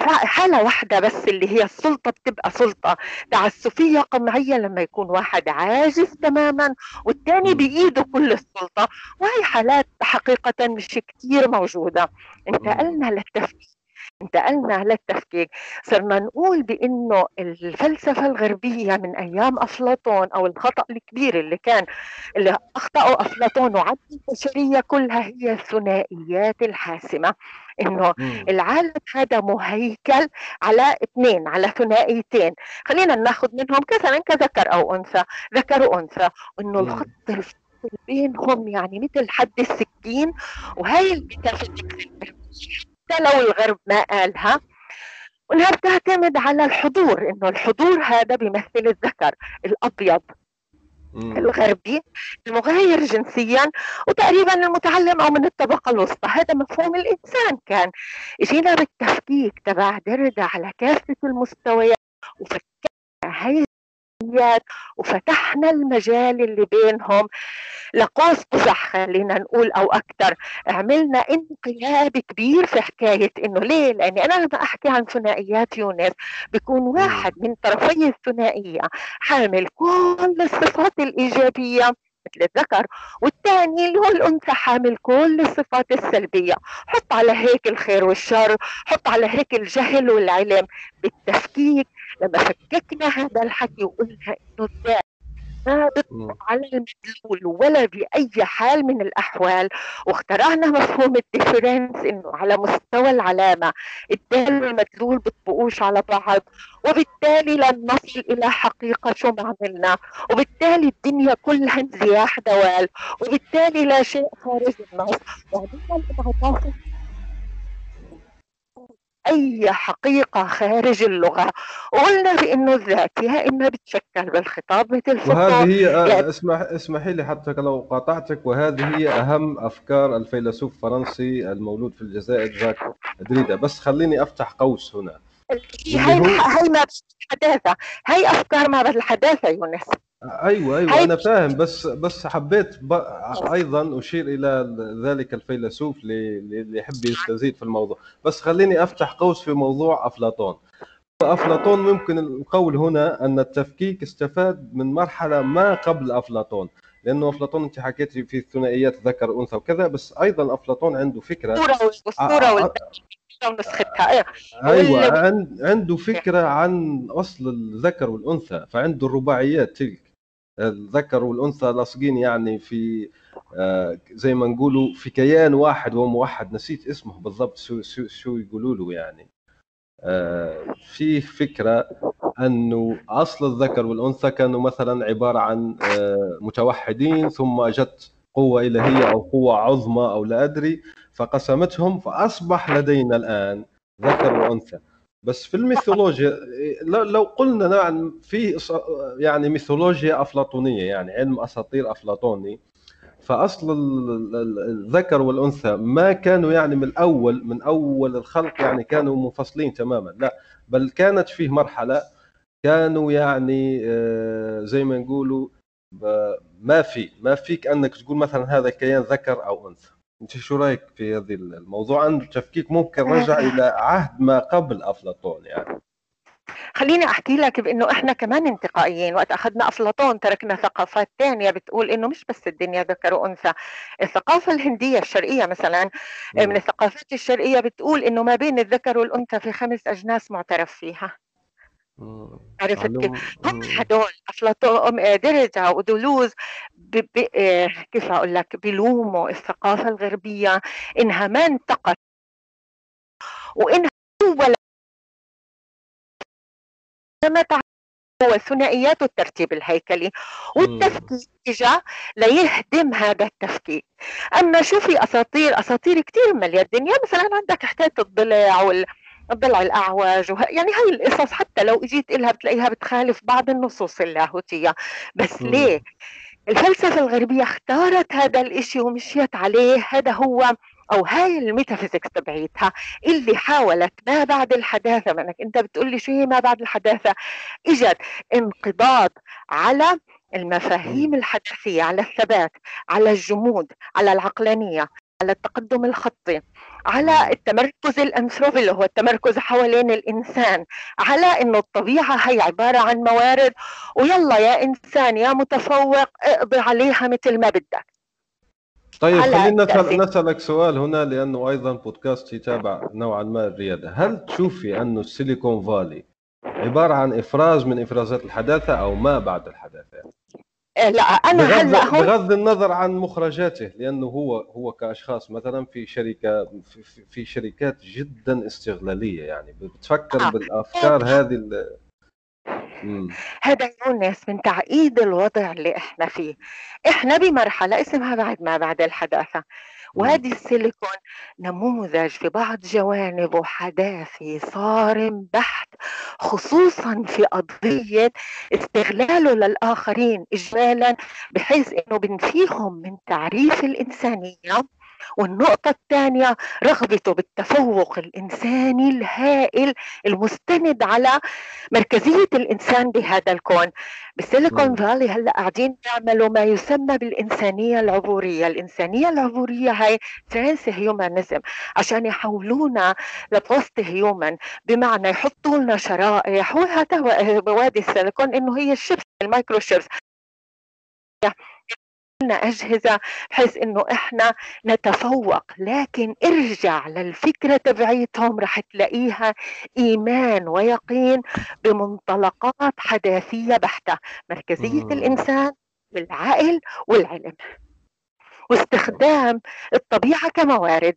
حالة واحدة بس اللي هي السلطة بتبقى سلطة. تعسفية قمعية لما يكون واحد عاجز تماما والتاني بإيده كل السلطة. وهي حالات حقيقة مش كتير موجودة. انتقلنا للتفكير. انتقلنا للتفكيك صرنا نقول بإنه الفلسفة الغربية من أيام أفلاطون أو الخطأ الكبير اللي كان اللي أخطأه أفلاطون وعد البشرية كلها هي الثنائيات الحاسمة. إنه العالم هذا مهيكل على اثنين على ثنائيتين. خلينا ناخذ منهم مثلا كذكر أو أنثى. ذكر وانثى وانه الخط بينهم يعني مثل حد السكين وهي الميتافيزيكس حتى لو الغرب ما قالها وانها بتعتمد على الحضور إنه الحضور هذا بيمثل الذكر الأبيض الغربي المغاير جنسيا وتقريبا المتعلم أو من الطبقة الوسطى. هذا مفهوم الإنسان كان. إجينا بالتفكيك تبع دردا على كافة المستويات وفكرنا هاي وفتحنا المجال اللي بينهم. لقوس قزح خلينا نقول أو أكثر عملنا انقلاب كبير في حكاية إنه ليه؟ لأني أنا لما أحكي عن ثنائيات يونس بيكون واحد من طرفي الثنائية حامل كل الصفات الإيجابية مثل الذكر والثاني اللي هو الأنثى حامل كل الصفات السلبية. حط على هيك الخير والشر حط على هيك الجهل والعلم. بالتفكيك لما فككنا هذا الحكي وقلنا إنه ما بيطلق على المدلول ولا بأي حال من الأحوال واخترعنا مفهوم الديفرنس إنه على مستوى العلامة الدال والمدلول بيطبقوش على بعض وبالتالي لن نصل إلى حقيقة شو ما عملنا وبالتالي الدنيا كلها انزياح دوال وبالتالي لا شيء خارج النص. وعندنا الانعطاف أي حقيقة خارج اللغة. وقلنا بأنه الذات يا إما بتشكل بالخطاب مثل وهذه هي آه، يعني اسمح اسمحي لي حتى لو قاطعتك. وهذه هي أهم أفكار الفيلسوف الفرنسي المولود في الجزائر جاك دريدا بس خليني أفتح قوس هنا. هي هي ما الحداثة. هي أفكار ما بعد الحداثة يونس. أيوه أيوه أنا فاهم بس بس حبيت أيضا أشير إلى ذلك الفيلسوف اللي يحب يستزيد في الموضوع. بس خليني أفتح قوس في موضوع أفلاطون. أفلاطون ممكن القول هنا أن التفكيك استفاد من مرحلة ما قبل أفلاطون لأنه أفلاطون أنت حكيتي في الثنائيات ذكر أنثى وكذا بس أيضا أفلاطون عنده فكرة. والصورة ونسختها أيوه عنده فكرة عن أصل الذكر والأنثى فعنده الرباعيات تلك. الذكر والأنثى لاصقين يعني في آه، زي ما نقولوا في كيان واحد وموحد نسيت اسمه بالضبط شو شو, شو يقولوا له يعني. آه، فيه فكرة أنه أصل الذكر والأنثى كانوا مثلا عبارة عن آه، متوحدين ثم جت قوة إلهية أو قوة عظمى أو لا أدري. فقسمتهم فأصبح لدينا الآن ذكر وأنثى. بس في الميثولوجيا لو قلنا نعم في يعني ميثولوجيا أفلاطونية يعني علم أساطير أفلاطوني فأصل الذكر والأنثى ما كانوا يعني من الأول من أول الخلق يعني كانوا منفصلين تماما لا بل كانت فيه مرحلة كانوا يعني آه، زي ما نقولوا ما في ما فيك أنك تقول مثلا هذا كيان ذكر أو أنثى. انت شو رأيك في هذه الموضوع؟ عن التفكيك ممكن رجع إلى عهد ما قبل أفلاطون يعني. خليني أحكي لك بإنه إحنا كمان انتقائيين. وقت أخذنا أفلاطون تركنا ثقافات ثانية بتقول إنه مش بس الدنيا ذكر وأنثى. الثقافة الهندية الشرقية مثلا من الثقافات الشرقية بتقول إنه ما بين الذكر والأنثى في خمس أجناس معترف فيها. عرفت كيف؟ هم هدول أفلاطون درجة ودولوز آه، كيف أقول لك؟ بيلوموا الثقافة الغربية إنها ما انتقت وإنها ولا ما هو الثنائيات والترتيب الهيكلي. والتفكيك اجى ليهدم هذا التفكيك. أما شو في اساطير أساطير كثير مليا الدنيا مثلا عندك حكايه الضلع وال الضلع الاعوج وه... يعني هاي القصص حتى لو إجيت لها بتلاقيها بتخالف بعض النصوص اللاهوتية. بس م. ليه؟ الفلسفة الغربية اختارت هذا الإشي ومشيت عليه. هذا هو أو هاي ال metaphysics تبعيتها اللي حاولت ما بعد الحداثة منك أنت بتقول لي شو هي ما بعد الحداثة؟ إجت انقضاض على المفاهيم الحداثية على الثبات على الجمود على العقلانية على التقدم الخطي. على التمركز الأنثروبي اللي هو التمركز حوالين الإنسان على إنه الطبيعة هي عبارة عن موارد ويلا يا إنسان يا متفوق اقضي عليها مثل ما بدك. طيب خلينا نسأل نسألك سؤال هنا لأنه أيضا بودكاست يتابع نوعا ما الريادة. هل تشوفي أن السيليكون فالي عبارة عن إفراز من إفرازات الحداثة أو ما بعد الحداثة؟ لا أنا بغض, هلأ بغض النظر عن مخرجاته لأنه هو هو كأشخاص مثلا في شركه في, في شركات جدا استغلالية يعني. بتفكر آه. بالأفكار هذه هذا يونس من تعقيد الوضع اللي إحنا فيه. إحنا بمرحلة اسمها بعد ما بعد الحداثة. وهذه السيليكون نموذج في بعض جوانبه حداثي صارم بحت خصوصا في قضية استغلاله للآخرين إجمالا بحيث أنه بنفيهم من تعريف الإنسانية. والنقطة الثانية رغبته بالتفوق الإنساني الهائل المستند على مركزية الإنسان بهذا الكون. بال Silicon Valley هلأ قاعدين يعملوا ما يسمى بالإنسانية العبورية. الإنسانية العبورية هاي transhumanism عشان يحولونا ل post-human بمعنى يحطوا لنا شرائح وهذا بوادي السيليكون إنه هي ال chips ال micro chips. لنا أجهزة بحيث إنه إحنا نتفوق. لكن ارجع للفكرة تبعيتهم رح تلاقيها إيمان ويقين بمنطلقات حداثية بحتة. مركزية مم. الإنسان والعقل والعلم. واستخدام الطبيعة كموارد.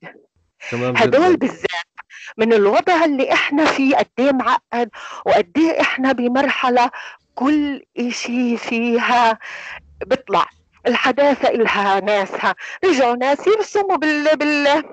هدول بالذات من الوضع اللي إحنا فيه قد إيه معقد وقد إيه إحنا بمرحلة كل إشي فيها بيطلع. الحداثة إلها ناسها. رجعوا ناس يرسموا بال, بال...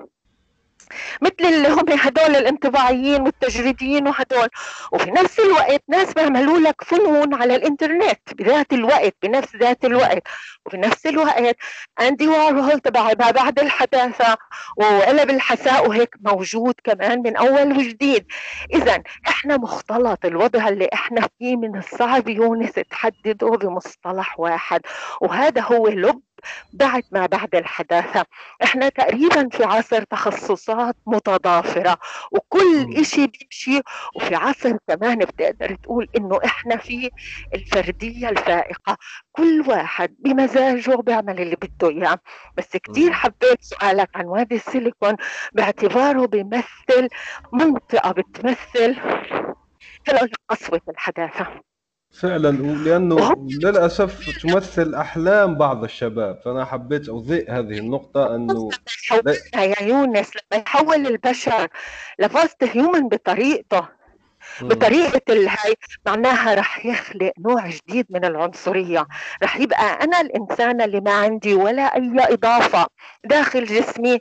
مثل اللي هم هدول الانطباعيين والتجريديين وهدول. وفي نفس الوقت ناس بيعملوا لك فنون على الإنترنت بذات الوقت بنفس ذات الوقت. وفي نفس الوقت اندي وارهول تبع بعد الحداثة وقلب الحساء وهيك موجود كمان من أول وجديد. اذا إحنا مختلط الوضع اللي إحنا فيه من الصعب يونس تحدده بمصطلح واحد. وهذا هو لب بعد ما بعد الحداثة إحنا تقريبا في عصر تخصصات متضافرة وكل إشي بيمشي وفي عصر كمان بتقدر تقول إنه إحنا في الفردية الفائقة كل واحد بمزاجه بيعمل اللي بده إياه. بس كثير حبيت سؤالك عن وادي السيليكون باعتباره بيمثل منطقة بتمثل قسوة الحداثة. فعلا ولأنه للأسف تمثل أحلام بعض الشباب. فأنا حبيت أضيء هذه النقطة أنه يا يونس لما يحول البشر لفاست هيومن بطريقته. بطريقة الهي معناها رح يخلق نوع جديد من العنصرية. رح يبقى أنا الإنسان اللي ما عندي ولا أي إضافة داخل جسمي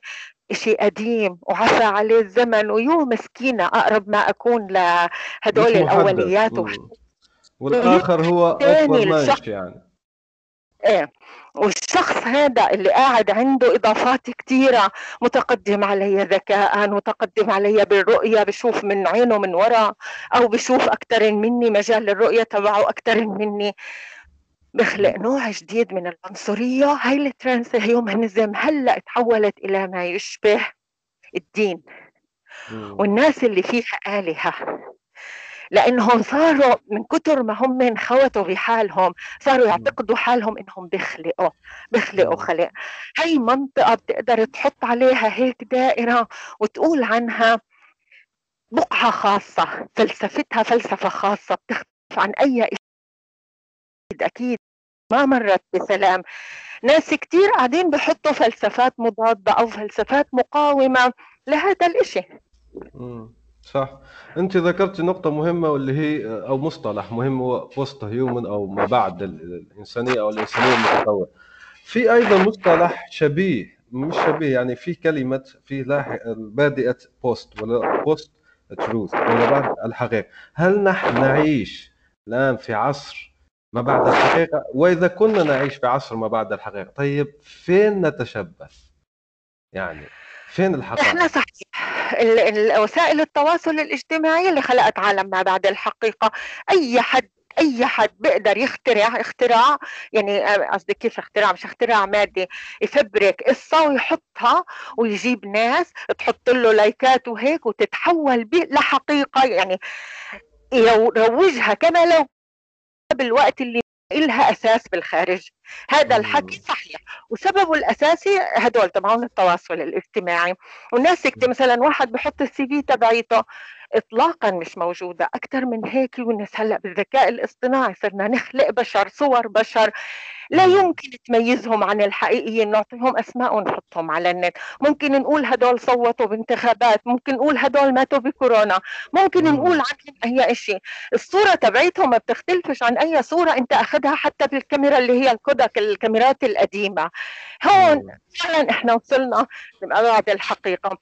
شيء قديم وعفى عليه الزمن ويو مسكينة أقرب ما أكون لهدول الأوليات. والآخر هو أكبر ماشي يعني. إيه. والشخص هذا اللي قاعد عنده إضافات كثيره متقدم علي ذكاء متقدم علي بالرؤية بشوف من عينه من وراء أو بشوف أكثر مني مجال الرؤية تبعه أكثر مني. بخلق نوع جديد من العنصرية. هاي الترانس هيومانيزم هلأ تحولت إلى ما يشبه الدين. والناس اللي فيها آلهة. لأنهم صاروا من كثر ما هم انخوتوا بحالهم صاروا يعتقدوا حالهم إنهم بيخلقوا بيخلقوا خلق. هي منطقة بتقدر تحط عليها هيك دائرة وتقول عنها بقعة خاصة فلسفتها فلسفة خاصة بتختلف عن أي أكيد أكيد ما مرت بسلام. ناس كتير قاعدين بحطوا فلسفات مضادة أو فلسفات مقاومة لهذا الإشي. صح. انت ذكرت نقطة مهمة واللي هي أو مصطلح مهم هو post-human أو ما بعد الإنسانية أو الإنسانية المتطورة. في أيضا مصطلح شبيه مش شبيه يعني في كلمة في لاحق بادئة post ولا post-truth ولا بعد الحقيقة. هل نحن نعيش الآن في عصر ما بعد الحقيقة؟ وإذا كنا نعيش في عصر ما بعد الحقيقة طيب فين نتشبث؟ يعني فين الحقائق؟ إحنا صحيح. وسائل التواصل الاجتماعي اللي خلقت عالم ما بعد الحقيقة. أي حد أي حد بيقدر يخترع اختراع يعني آه، قصدي كيف اختراع؟ مش اختراع مادي يفبرك قصة ويحطها ويجيب ناس تحط له لايكات وهيك وتتحول لحقيقة. يعني يروجها كما لو بالوقت اللي إلها أساس بالخارج؟ هذا الحكي صحيح. وسببه الأساسي هدول تبعون التواصل الاجتماعي. والناس مثلا واحد بحط السي في تبعيته. اطلاقا مش موجودة أكثر من هيك يونس. هلأ بالذكاء الاصطناعي صرنا نخلق بشر صور بشر. لا يمكن تميزهم عن الحقيقيين نعطيهم أسماء ونحطهم على النت. ممكن نقول هدول صوتوا بانتخابات ممكن نقول هدول ماتوا بكورونا ممكن نقول عنهم أي شيء الصورة تبعيتهم ما بتختلفش عن أي صورة أنت أخذها حتى بالكاميرا اللي هي الكودك الكاميرات القديمة. هون فعلا إحنا وصلنا لابعد الحقيقة.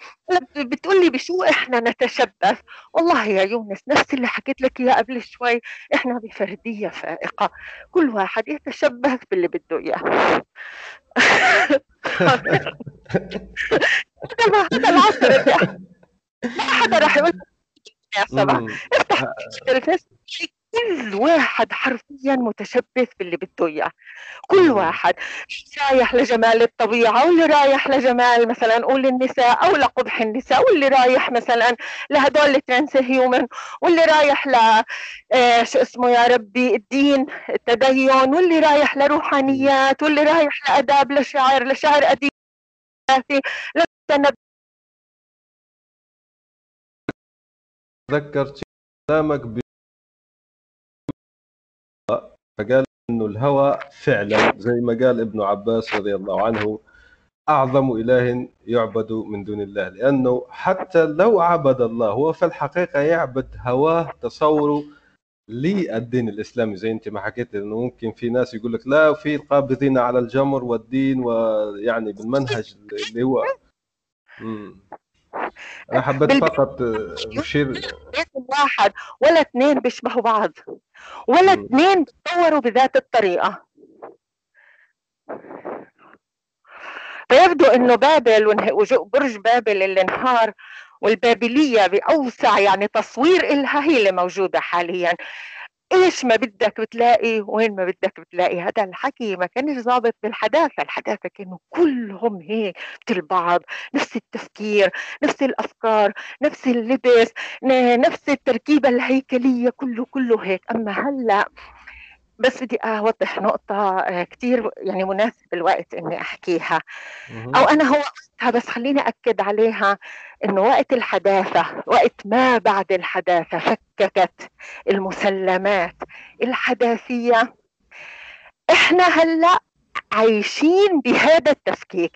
بتقول لي بشو إحنا نتشبث؟ والله يا يونس نفس اللي حكيت لك إياه قبل شوي إحنا بفردية فائقة كل واحد يتشبث باللي بده إياه. هذا العصر ما حدا راح يقول افتح كل واحد حرفيا متشبث باللي بده إياه. كل واحد رايح لجمال الطبيعة؟ واللي رايح لجمال مثلا نقول النساء أو لقبح النساء واللي رايح مثلا لهدول الترانس هيومن واللي رايح ل آه شو اسمه يا ربي الدين التدين واللي رايح لروحانيات واللي رايح لآداب لشعر لشعر ادبي تذكرت كلامك فقال إنه الهوى فعلا زي ما قال ابن عباس رضي الله عنه أعظم إله يعبد من دون الله لأنه حتى لو عبد الله هو في الحقيقة يعبد هواه تصوره للدين الإسلامي زي أنت ما حكيت إنه ممكن في ناس يقول لك لا في القابضين على الجمر والدين ويعني بالمنهج اللي هو. أنا حبيت فقط اشير واحد ولا اثنين بيشبهوا بعض ولا اثنين بتطوروا بذات الطريقة. فيبدو إنه بابل برج بابل اللي انهار والبابلية بأوسع يعني تصوير إلها هي اللي موجودة حاليا. إيش ما بدك بتلاقي وين ما بدك بتلاقي؟ هذا الحكي ما كانش ضابط بالحداثة الحداثة كانوا كلهم هيك مثل بعض نفس التفكير نفس الأفكار نفس اللبس نفس التركيبة الهيكلية كله كله هيك. أما هلأ بس بدي اوضح نقطة آه، كثير يعني مناسب الوقت إني أحكيها. أو أنا هو بس خليني أكد عليها إنه وقت الحداثة وقت ما بعد الحداثة فككت المسلمات الحداثية. إحنا هلأ عايشين بهذا التفكيك.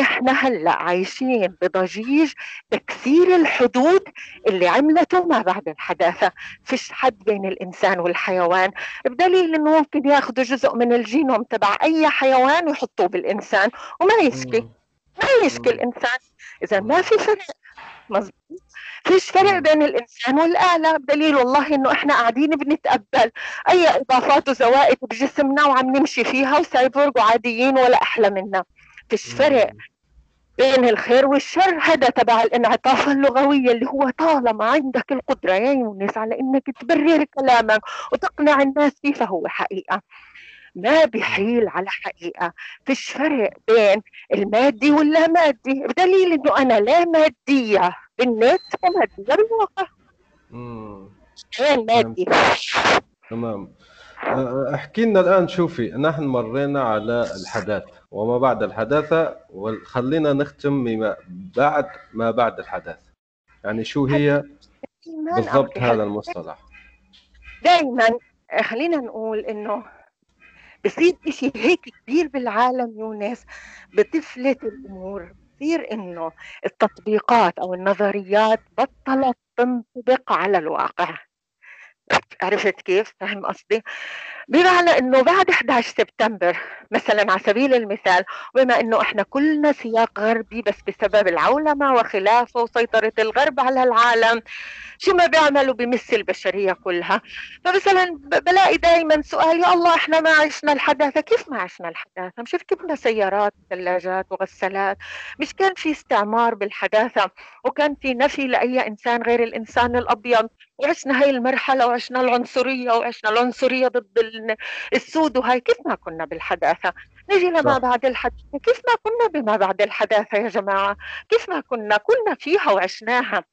إحنا هلأ عايشين بضجيج تكسير الحدود اللي عملته ما بعد الحداثة. فيش حد بين الإنسان والحيوان. بدليل إنه ممكن ياخذوا جزء من الجينوم تبع أي حيوان ويحطوه بالإنسان. وما يشكي ما يشكي الانسان إذا ما في فرق مزبوط فيش فرق بين الإنسان والآلة. بدليل والله إنه إحنا قاعدين بنتقبل أي إضافات وزوائد بجسمنا وعم نمشي فيها وسايبورغ وعاديين ولا أحلى منا. فيش فرق بين الخير والشر. هذا تبع الانعطاف اللغوية اللي هو طالما عندك القدرة يا يونس على إنك تبرر كلامك وتقنع الناس فيه فهو حقيقة. ما بحيل على حقيقة فيش فرق بين المادي واللا مادي بدليل إنه أنا لا مادية بالنت ومادية بالواقع غير مادي. تمام. احكي لنا الآن شوفي نحن مرينا على الحداثة وما بعد الحداثة وخلينا نختم بما بعد ما بعد الحداثة. يعني شو هي بالضبط هذا المصطلح؟ دائما خلينا نقول إنه بصير إشي هيك كبير بالعالم يونس بتفلت الأمور بصير إنه التطبيقات أو النظريات بطلت تنطبق على الواقع عرفت كيف؟ فهم قصدي؟ بمعنى إنه بعد 11 سبتمبر مثلا على سبيل المثال بما إنه إحنا كلنا سياق غربي بس بسبب العولمة وخلافه وسيطرة الغرب على العالم شو ما بيعملوا بمس البشرية كلها؟ فمثلا بلاقي دائما سؤال يا الله إحنا ما عشنا الحداثة كيف ما عشنا الحداثة؟ مش ركبنا سيارات ثلاجات وغسالات مش كان في استعمار بالحداثة؟ وكان في نفي لأي إنسان غير الإنسان الأبيض؟ وعشنا هاي المرحلة وعشنا العنصرية وعشنا العنصرية ضد السود وهاي كيف ما كنا بالحداثة؟ نجي لما بعد الحداثة كيف ما كنا بما بعد الحداثة يا جماعة؟ كيف ما كنا كنا فيها وعشناها.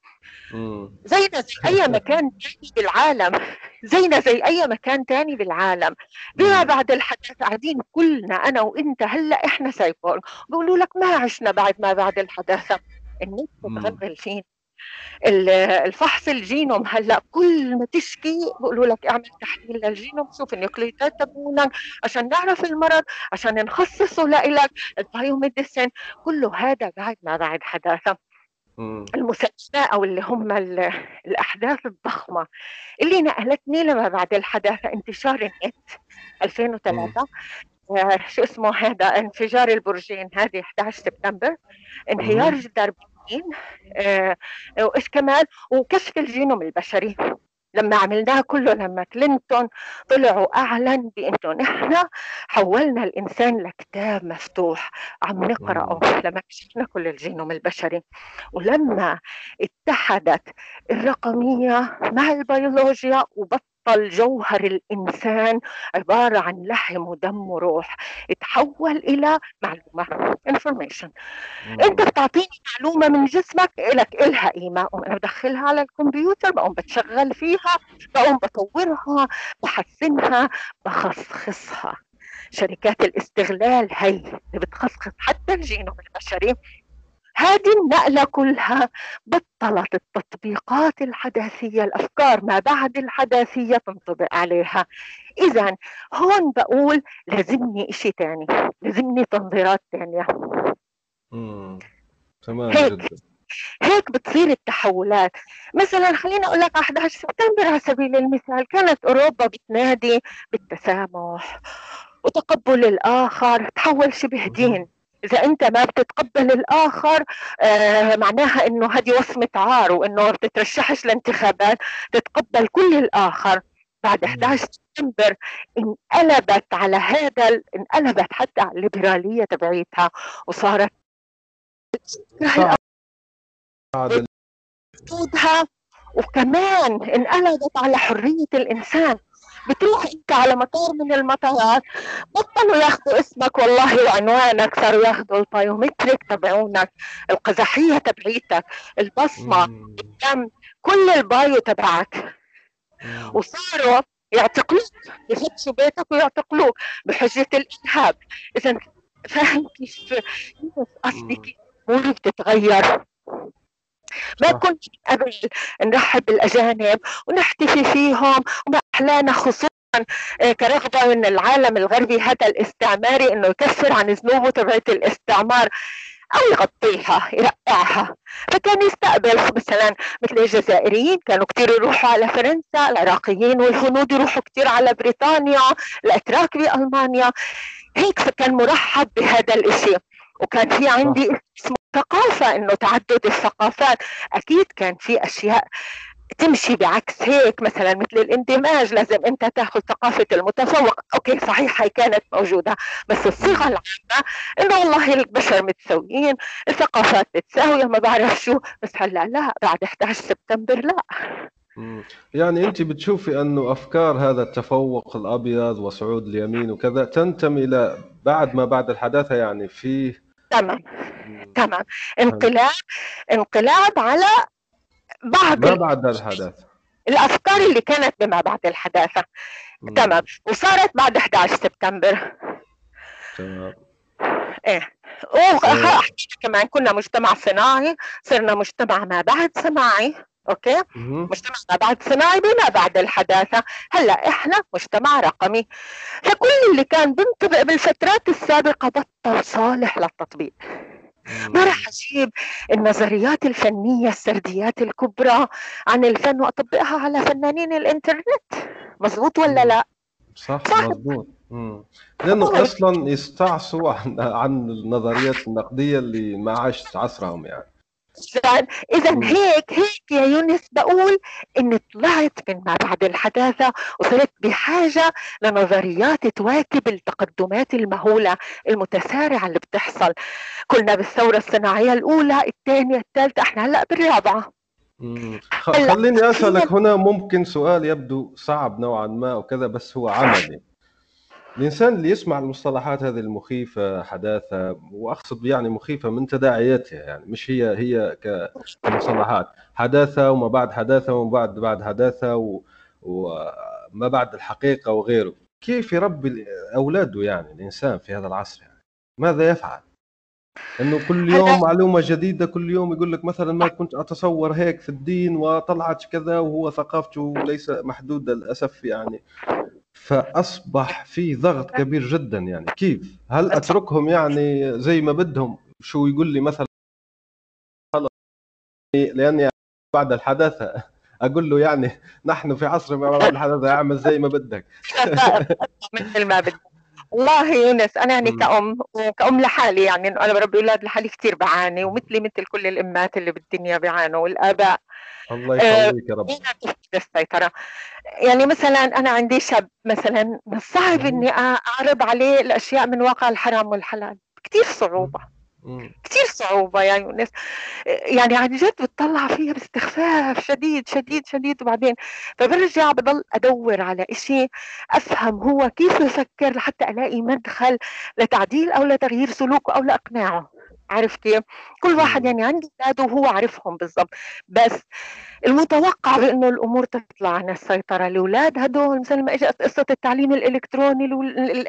زينا زي أي مكان بالعالم. زينا زي أي مكان تاني بالعالم. بما بعد الحدث قاعدين كلنا أنا وإنت هلأ إحنا سايبورغ بيقولوا لك ما عشنا بعد ما بعد الحداثة. النت بتغبل فينا. الفحص الجينوم هلا كل ما تشكي بيقولوا لك اعمل تحليل للجينوم شوف النيوكليوتيدات تبعونك عشان نعرف المرض عشان نخصصه لإلك ال biomedicine كله هذا بعد ما بعد حداثة. المسلسلات أو اللي هم الأحداث الضخمة. اللي نقلتني لما بعد الحداثة انتشار النت 2003 آه شو اسمه هذا؟ انفجار البرجين هذه 11 سبتمبر انهيار جدار برلين آه وايش كمان وكشف الجينوم البشري. لما عملناها كله لما كلينتون طلعوا أعلن بإنه نحن حولنا الإنسان لكتاب مفتوح عم نقرأه لما كشفنا كل الجينوم البشري. ولما اتحدت الرقمية مع البيولوجيا وبطل جوهر الإنسان عبارة عن لحم ودم وروح تحول إلى معلومة information. أنت بتعطيني معلومة من جسمك لك إلها قيمة وأنا بدخلها على الكمبيوتر بقوم بتشغل فيها بقوم بطورها بحسنها بخصخصها. شركات الاستغلال هي اللي بتخصخص حتى الجينوم البشري. هذه النقلة كلها بطلت التطبيقات الحداثية الأفكار ما بعد الحداثية تنطبق عليها. إذا هون بقول لازمني إشي تاني لازمني تنظيرات تانية. تمام هيك. جدا. هيك بتصير التحولات. مثلا خليني أقول لك 11 سبتمبر على سبيل المثال كانت أوروبا بتنادي بالتسامح وتقبل الآخر تحول شبه دين. إذا أنت ما بتتقبل الآخر آه معناها إنه هذه وصمة عار وإنه ما بتترشحش لانتخابات تتقبل كل الآخر. بعد 11 سبتمبر انقلبت على هذا انقلبت حتى على الليبرالية تبعيتها وصارت حدودها وكمان انقلبت على حرية الإنسان. بتروح انت على مطار من المطارات بطلوا ياخذوا اسمك والله وعنوانك صاروا ياخذوا ال biometric تبعونك القزحية تبعيتك البصمة الدم كل ال bio تبعك. وصاروا يعتقلوك يفتشوا بيتك ويعتقلوك بحجة الإرهاب. اذا فاهم كيف قصدي كيف الأمور بتتغير. ما كنت قبل نرحب بالأجانب ونحتفي فيهم وما احلانا خصوصا كرغبه من العالم الغربي هذا الاستعماري إنه يكفر عن ذنوبه تبعت الاستعمار أو يغطيها يرقعها. فكان يستقبل مثلا مثل الجزائريين كانوا كثير يروحوا على فرنسا العراقيين والهنود يروحوا كثير على بريطانيا الأتراك بألمانيا. هيك فكان مرحب بهذا الشيء وكان في عندي اسمه ثقافة إنه تعدد الثقافات. أكيد كان في أشياء تمشي بعكس هيك مثلا مثل الاندماج لازم أنت تأخذ ثقافة المتفوق. أوكي صحيح هي كانت موجودة بس الصيغة العامة إنه والله البشر متساويين الثقافات متساوية ما بعرف شو بس هلأ لا بعد 11 سبتمبر لا. يعني أنت بتشوفي انه أفكار هذا التفوق الأبيض وصعود اليمين وكذا تنتمي إلى بعد ما بعد الحداثة يعني فيه تمام. تمام. انقلاب انقلاب على بعض ما بعد الحداثة. الأفكار اللي كانت بما بعد الحداثة. تمام. وصارت بعد 11 سبتمبر. تمام. إيه. وحكيت كمان كنا مجتمع صناعي صرنا مجتمع ما بعد صناعي. أوكي؟ مجتمع ما بعد صناعي بما بعد الحداثة. هلأ إحنا مجتمع رقمي. فكل اللي كان بينطبق بالفترات السابقة بطل صالح للتطبيق. ما راح أجيب النظريات الفنية السرديات الكبرى عن الفن وأطبقها على فنانين الإنترنت. مزبوط ولا لا؟ صح, صح. مزبوط لأنه أصلا يستعصوا عن عن النظريات النقدية اللي ما عاشت عصرهم يعني. إذا هيك هيك يا يونس بقول اني طلعت من ما بعد الحداثة وصرت بحاجة لنظريات تواكب التقدمات المهولة المتسارعة اللي بتحصل. كنا بالثورة الصناعية الأولى الثانية الثالثة إحنا هلأ بالرابعة. خليني أسألك هنا ممكن سؤال يبدو صعب نوعا ما وكذا بس هو عملي. الإنسان اللي يسمع المصطلحات هذه المخيفة حداثة وأقصد يعني مخيفة من تداعياتها يعني مش هي هي كمصطلحات. حداثة وما بعد حداثة وما بعد بعد حداثة و وما بعد الحقيقة وغيره. كيف يربي أولاده يعني الإنسان في هذا العصر يعني؟ ماذا يفعل؟ إنه كل يوم معلومة جديدة كل يوم يقول لك مثلا ما كنت أتصور هيك في الدين وطلعت كذا وهو ثقافته ليس محدوده للأسف يعني. فأصبح في ضغط كبير جدا يعني. كيف؟ هل أتركهم يعني زي ما بدهم؟ شو يقول لي مثلا؟ لأني بعد الحداثة أقول له يعني نحن في عصر ما بعد الحداثة أعمل زي ما بدك. مثل ما بدك. والله يونس أنا يعني كأم وكأم لحالي يعني إنه أنا بربي أولاد لحالي كثير بعاني ومثلي مثل كل الامات اللي بالدنيا بيعانوا والآباء. الله يقويك يا رب. السيطرة يعني مثلا أنا عندي شاب مثلا من الصعب إني أعرض عليه الأشياء من واقع الحرام والحلال كثير صعوبة. كثير صعوبة يا يونس يعني عن جد بتطلع فيها باستخفاف شديد شديد شديد. وبعدين فبرجع بضل أدور على إشي أفهم هو كيف يفكر لحتى ألاقي مدخل لتعديل أو لتغيير سلوكه أو لإقناعه. عارف كيف؟ كل واحد يعني عنده اولاده وهو عارفهم بالضبط. بس المتوقع بانه الأمور تطلع عن السيطرة. الاولاد هدول مثل ما اجت قصة التعليم الإلكتروني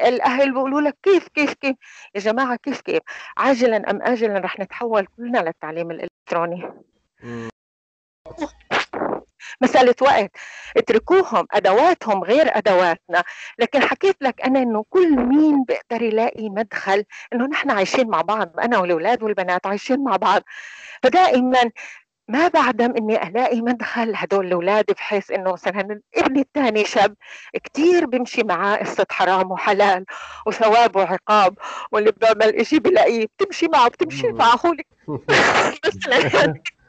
الأهل بيقولوا لك كيف كيف كيف؟ يا جماعة كيف كيف؟ عاجلا أم اجلا رح نتحول كلنا للتعليم الإلكتروني. مسألة وقت. اتركوهم أدواتهم غير أدواتنا. لكن حكيت لك أنا أنه كل مين بيقدر يلاقي مدخل أنه نحن عايشين مع بعض أنا والأولاد والبنات عايشين مع بعض. فدائما ما بعدم إني ألاقي مدخل هدول الأولاد بحيث إنه مثلا ابني الثاني شاب كثير بمشي معاه قصة حرام وحلال وثواب وعقاب واللي بيعمل إشي بلاقيه. بتمشي معه بتمشي معه مثلا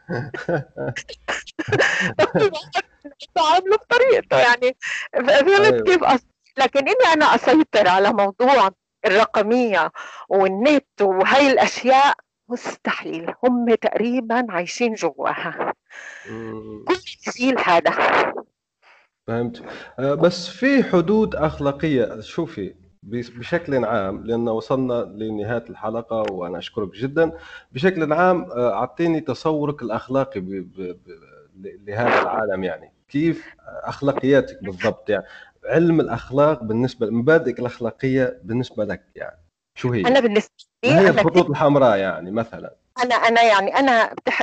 بعامله بطريقته يعني فهمت أيوة. كيف أص... لكن إني أنا أسيطر على موضوع الرقمية والنت وهي الأشياء مستحيل هم تقريبا عايشين جواها. كل الجيل هذا. فهمت. آه، بس في حدود أخلاقية شوفي بشكل عام لأن وصلنا لنهاية الحلقة وأنا أشكرك جدا. بشكل عام آه، أعطيني تصورك الأخلاقي ب... ب... ب... لهذا العالم يعني. كيف أخلاقياتك بالضبط يعني؟ علم الأخلاق بالنسبة لمبادئك الأخلاقية بالنسبة لك يعني شو هي؟ أنا بالنسبة لي هي الخطوط الحمراء يعني مثلا. أنا أنا يعني أنا بتح...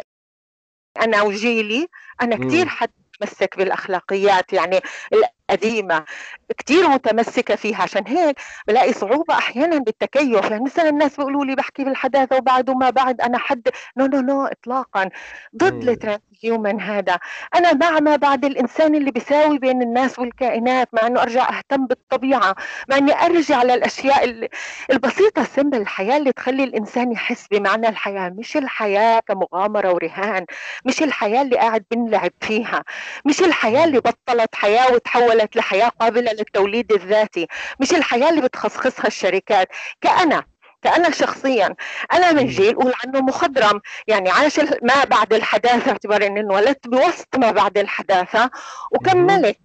أنا وجيلي أنا كثير حد متمسك بالأخلاقيات يعني القديمه كثير متمسكة فيها. عشان هيك بلاقي صعوبة أحيانا بالتكيف. يعني مثلا الناس بيقولوا لي بحكي بالحداثة وبعد وما بعد أنا حد. no no no اطلاقا. ضد ال transhuman هذا. أنا مع ما بعد الإنسان اللي بيساوي بين الناس والكائنات مع إنه أرجع أهتم بالطبيعة مع إني أرجع للأشياء البسيطة السمبل الحياة اللي تخلي الإنسان يحس بمعنى الحياة. مش الحياة كمغامرة ورهان. مش الحياة اللي قاعد بنلعب فيها. مش الحياة اللي بطلت حياة وتحولت لحياة قابلة للتوليد الذاتي مش الحياة اللي بتخصخصها الشركات. كأنا كأنا شخصيا أنا من جيل قول عنه مخضرم. يعني عاش ما بعد الحداثة اعتبار أني انولدت بوسط ما بعد الحداثة وكملت.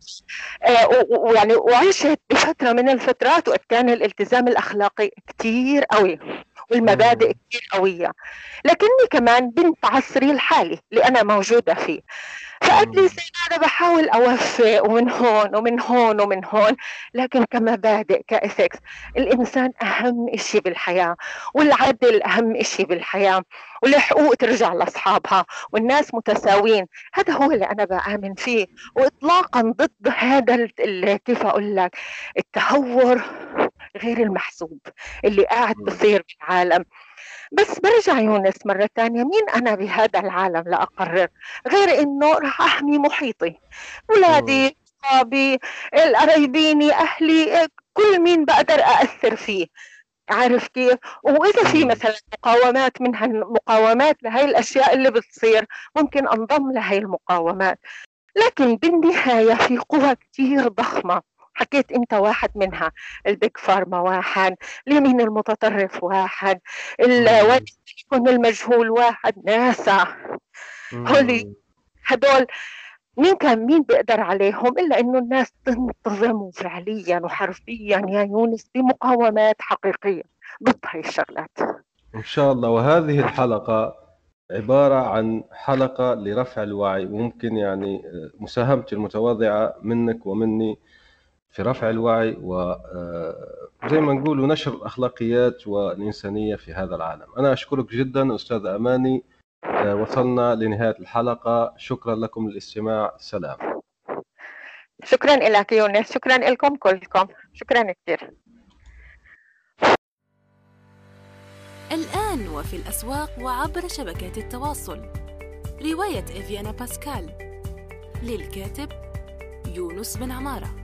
آه ويعني وعشت بفترة من الفترات وقت كان الالتزام الأخلاقي كثير قوي. والمبادئ كثير قوية. لكني كمان بنت عصري الحالي اللي أنا موجودة فيه. فقد لي أنا بحاول أوفق ومن هون ومن هون ومن هون لكن كمبادئ كاثكس الإنسان أهم شيء بالحياة والعدل أهم شيء بالحياة والحقوق ترجع لأصحابها والناس متساويين. هذا هو اللي أنا بآمن فيه. واطلاقا ضد هذا كيف أقول لك؟ التهور غير المحسوب اللي قاعد بصير بالعالم بس برجع يونس مرة ثانية مين أنا بهذا العالم لأقرر غير إنه راح أحمي محيطي. أولادي أصحابي القرايبيني أهلي كل مين بقدر أأثر فيه. عارف كيف؟ وإذا في مثلا مقاومات من هالمقاومات لهي الأشياء اللي بتصير ممكن أنضم لهي المقاومات. لكن بالنهاية في قوى كثير ضخمة. حكيت إنت واحد منها البيج فارما واحد اليمين المتطرف واحد يكون المجهول واحد ناسا. هولي هدول مين كان مين بيقدر عليهم؟ إلا إنه الناس تنتظم فعليا وحرفيا يا يونس بمقاومات حقيقية ضد هاي الشغلات. إن شاء الله. وهذه الحلقة عبارة عن حلقة لرفع الوعي وممكن يعني مساهمتي المتواضعة منك ومني في رفع الوعي وزي ما نقول نشر الأخلاقيات والإنسانية في هذا العالم. أنا أشكرك جدا أستاذ أماني وصلنا لنهاية الحلقة. شكرا لكم للاستماع. سلام. شكرا لك يونس. شكرا لكم كلكم. شكرا كثير. الآن وفي الأسواق وعبر شبكات التواصل. رواية إفيانا باسكال. للكاتب يونس بن عمارة.